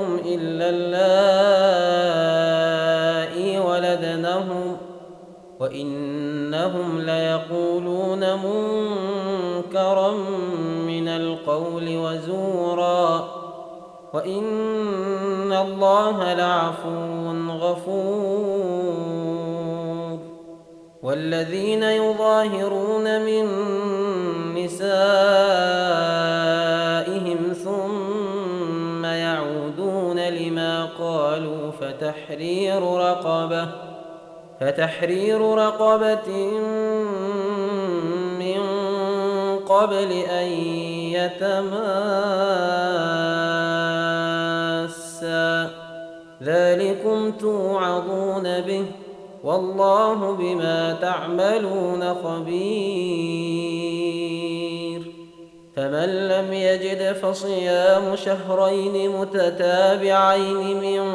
امهاتهم إلا اللائي ولدنهم وإنهم ليقولون منكرا من القول وزورا وإن الله لعفو غفور والذين يظاهرون من نسائهم فتحرير رقبة فتحرير رقبة من قبل أن يتماسا. ذلكم توعظون به والله بما تعملون خبير. فمن لم يجد فصيام شهرين متتابعين من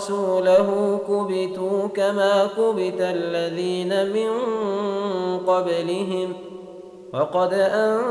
ورسوله كبتوا كما كبت الذين من قبلهم. وقد أنزلنا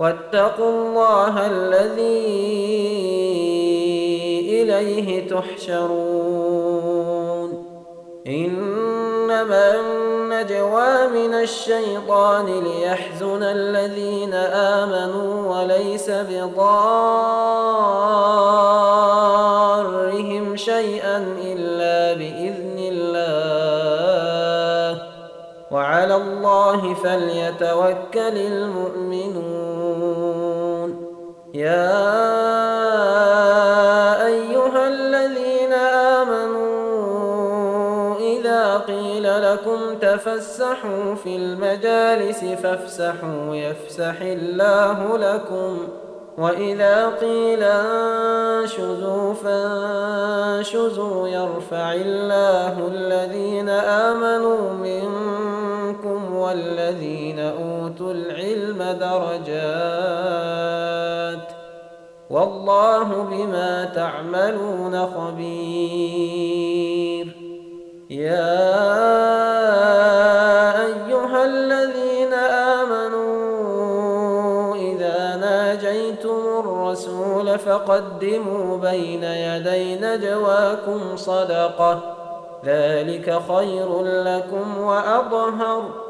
واتقوا الله الذي إليه تحشرون. إنما النجوى من الشيطان ليحزن الذين آمنوا وليس بضارهم شيئا الله فليتوكل المؤمنون. يا أيها الذين آمنوا إذا قيل لكم تفسحوا في المجالس فافسحوا يفسح الله لكم. وإذا قيل انشزوا فانشزوا يرفع الله الذين آمنوا منكم والذين أوتوا العلم درجات والله بما تعملون خبير. يا أيها الذين آمنوا إذا ناجيتم الرسول فقدموا بين يدي نجواكم صدقة. ذلك خير لكم وأظهر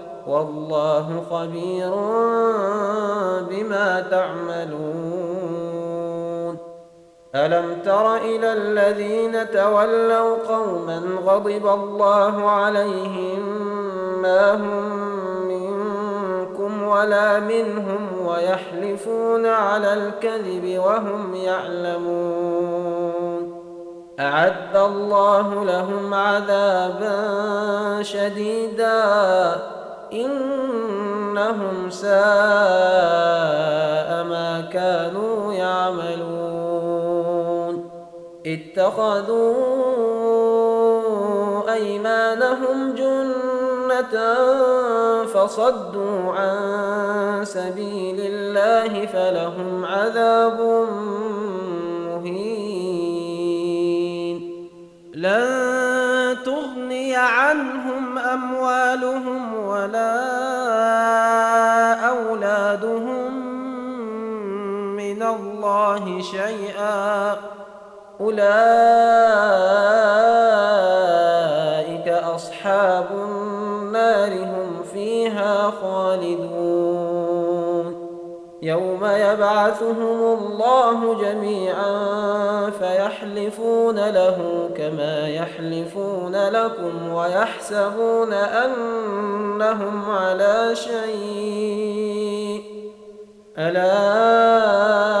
والله خبير بما تعملون. ألم تر إلى الذين تولوا قوما غضب الله عليهم ما هم منكم ولا منهم ويحلفون على الكذب وهم يعلمون. أعد الله لهم عذابا شديدا. إنهم ساء ما كانوا يعملون. اتخذوا أيمانهم جنة فصدوا عن سبيل الله فلهم عذاب مهين. لن تغني عنهم أموالهم ولا أولادهم من الله شيئا. أولئك أصحاب النار هم فيها خالدون. يوم يبعثهم الله جميعا فيحلفون له كما يحلفون لكم ويحسبون أنهم على شيء. ألا